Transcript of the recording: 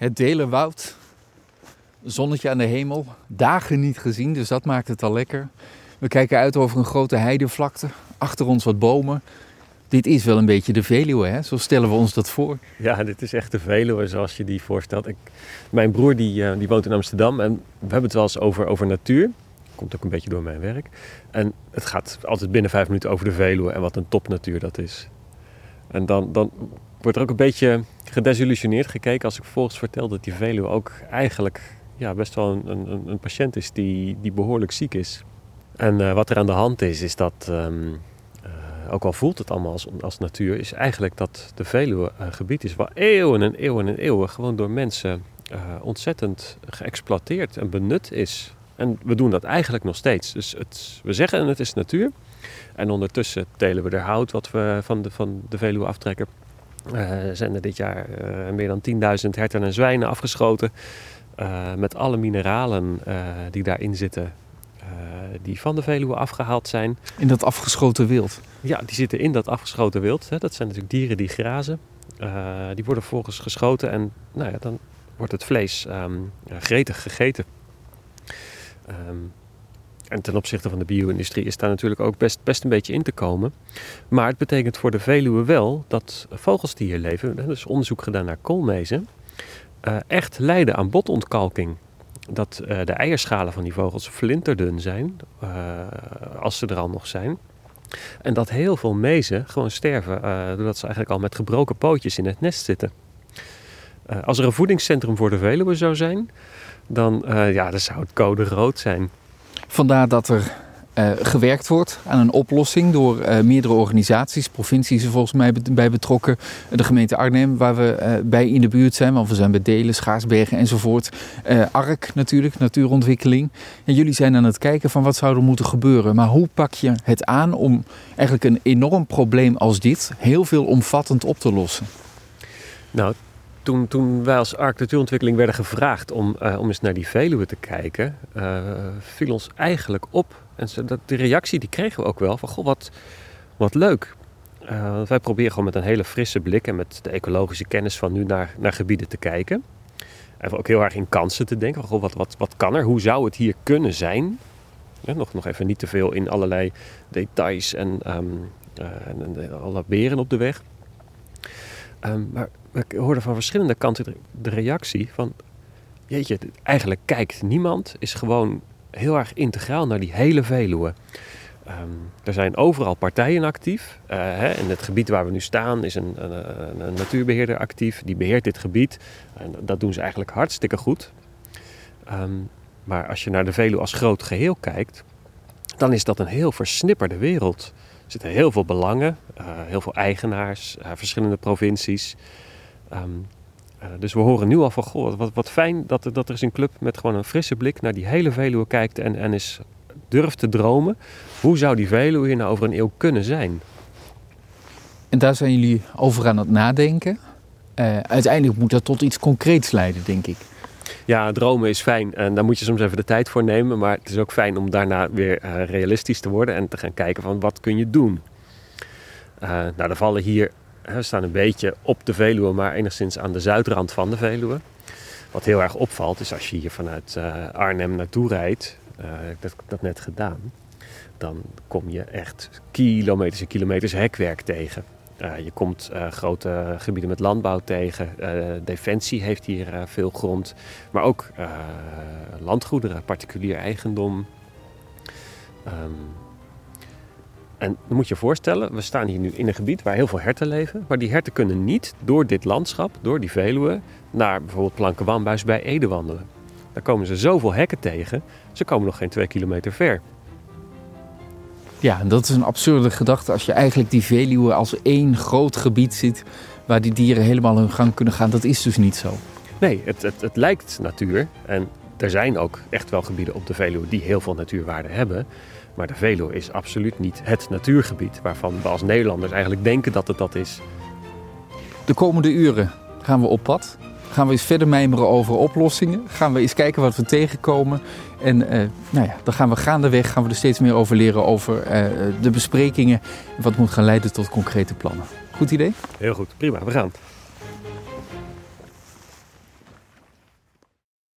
Het Delenwoud. Zonnetje aan de hemel. Dagen niet gezien, dus dat maakt het al lekker. We kijken uit over een grote heidevlakte. Achter ons wat bomen. Dit is wel een beetje de Veluwe, hè? Zo stellen we ons dat voor. Ja, dit is echt de Veluwe zoals je die voorstelt. Ik, mijn broer die, uh, die woont in Amsterdam en we hebben het wel eens over, over natuur. Komt ook een beetje door mijn werk. En het gaat altijd binnen vijf minuten over de Veluwe en wat een topnatuur dat is. En dan, dan wordt er ook een beetje gedesillusioneerd gekeken als ik vervolgens vertel dat die Veluwe ook eigenlijk ja, best wel een, een, een patiënt is die, die behoorlijk ziek is. En uh, wat er aan de hand is, is dat, um, uh, ook al voelt het allemaal als, als natuur, is eigenlijk dat de Veluwe een gebied is waar eeuwen en eeuwen en eeuwen gewoon door mensen ontzettend geëxploiteerd en benut is. En we doen dat eigenlijk nog steeds. Dus het, we zeggen het is natuur. En ondertussen telen we er hout wat we van de, van de Veluwe aftrekken. Zijn er dit jaar meer dan 10.000 herten en zwijnen afgeschoten. Uh, met alle mineralen die daarin zitten, die van de Veluwe afgehaald zijn. In dat afgeschoten wild? Ja, die zitten in dat afgeschoten wild. Hè. Dat zijn natuurlijk dieren die grazen. die worden vervolgens geschoten en nou ja, dan wordt het vlees um, gretig gegeten. Um, en ten opzichte van de bio-industrie is daar natuurlijk ook best, best een beetje in te komen. Maar het betekent voor de Veluwe wel dat vogels die hier leven, er is onderzoek gedaan naar koolmezen, uh, echt lijden aan botontkalking. Dat uh, de eierschalen van die vogels flinterdun zijn, uh, als ze er al nog zijn. En dat heel veel mezen gewoon sterven, doordat ze eigenlijk al met gebroken pootjes in het nest zitten. als er een voedingscentrum voor de Veluwe zou zijn, dan, ja, dan zou het code rood zijn. Vandaar dat er uh, gewerkt wordt aan een oplossing door uh, meerdere organisaties. Provincies er volgens mij bij betrokken. De gemeente Arnhem, waar we uh, bij in de buurt zijn. Want we zijn bij Delen, Schaarsbergen enzovoort. ARK natuurlijk, natuurontwikkeling. En jullie zijn aan het kijken van wat zou er moeten gebeuren. Maar hoe pak je het aan om eigenlijk een enorm probleem als dit... heel veel omvattend op te lossen? Nou, toen, toen wij als ARK Natuurontwikkeling werden gevraagd om, uh, om eens naar die Veluwe te kijken, uh, viel ons eigenlijk op. En dat, de reactie die kregen we ook wel van, goh, wat, wat leuk. Uh, wij proberen gewoon met een hele frisse blik en met de ecologische kennis van nu naar, naar gebieden te kijken. En ook heel erg in kansen te denken. Goh, wat, wat, wat kan er? Hoe zou het hier kunnen zijn? Nog, nog even niet te veel in allerlei details en, um, en, beren op de weg. Um, maar ik hoorde van verschillende kanten de reactie van... Jeetje, eigenlijk kijkt niemand, is gewoon heel erg integraal naar die hele Veluwe. Um, er zijn overal partijen actief. Uh, hè, in het gebied waar we nu staan is een, een, natuurbeheerder actief. Die beheert dit gebied. En dat doen ze eigenlijk hartstikke goed. Um, maar als je naar de Veluwe als groot geheel kijkt... dan is dat een heel versnipperde wereld. Er zitten heel veel belangen, uh, heel veel eigenaars, uh, verschillende provincies... Um, uh, dus we horen nu al van, goh, wat, wat fijn dat, dat er is een club met gewoon een frisse blik naar die hele Veluwe kijkt en, en is, durft te dromen. Hoe zou die Veluwe hier nou over een eeuw kunnen zijn? En daar zijn jullie over aan het nadenken. Uiteindelijk moet dat tot iets concreets leiden, denk ik. Ja, dromen is fijn en daar moet je soms even de tijd voor nemen. Maar het is ook fijn om daarna weer uh, realistisch te worden en te gaan kijken van wat kun je doen. Uh, nou, er vallen hier we staan een beetje op de Veluwe, maar enigszins aan de zuidrand van de Veluwe. Wat heel erg opvalt is als je hier vanuit uh, Arnhem naartoe rijdt, ik heb dat net gedaan, dan kom je echt kilometers en kilometers hekwerk tegen. Uh, je komt grote gebieden met landbouw tegen. Defensie heeft hier veel grond, maar ook landgoederen, particulier eigendom. Um, en dan moet je je voorstellen, we staan hier nu in een gebied waar heel veel herten leven. Maar die herten kunnen niet door dit landschap, door die Veluwe, naar bijvoorbeeld Plankenwambuis bij Ede wandelen. Daar komen ze zoveel hekken tegen, ze komen nog geen twee kilometer ver. Ja, dat is een absurde gedachte als je eigenlijk die Veluwe als één groot gebied ziet waar die dieren helemaal hun gang kunnen gaan. Dat is dus niet zo. Nee, het, het, het lijkt natuur. En er zijn ook echt wel gebieden op de Veluwe die heel veel natuurwaarde hebben. Maar de Veluwe is absoluut niet het natuurgebied waarvan we als Nederlanders eigenlijk denken dat het dat is. De komende uren gaan we op pad. Gaan we eens verder mijmeren over oplossingen. Gaan we eens kijken wat we tegenkomen. En uh, nou ja, dan gaan we gaandeweg gaan we er steeds meer over leren over uh, de besprekingen. Wat moet gaan leiden tot concrete plannen. Goed idee? Heel goed, prima, we gaan.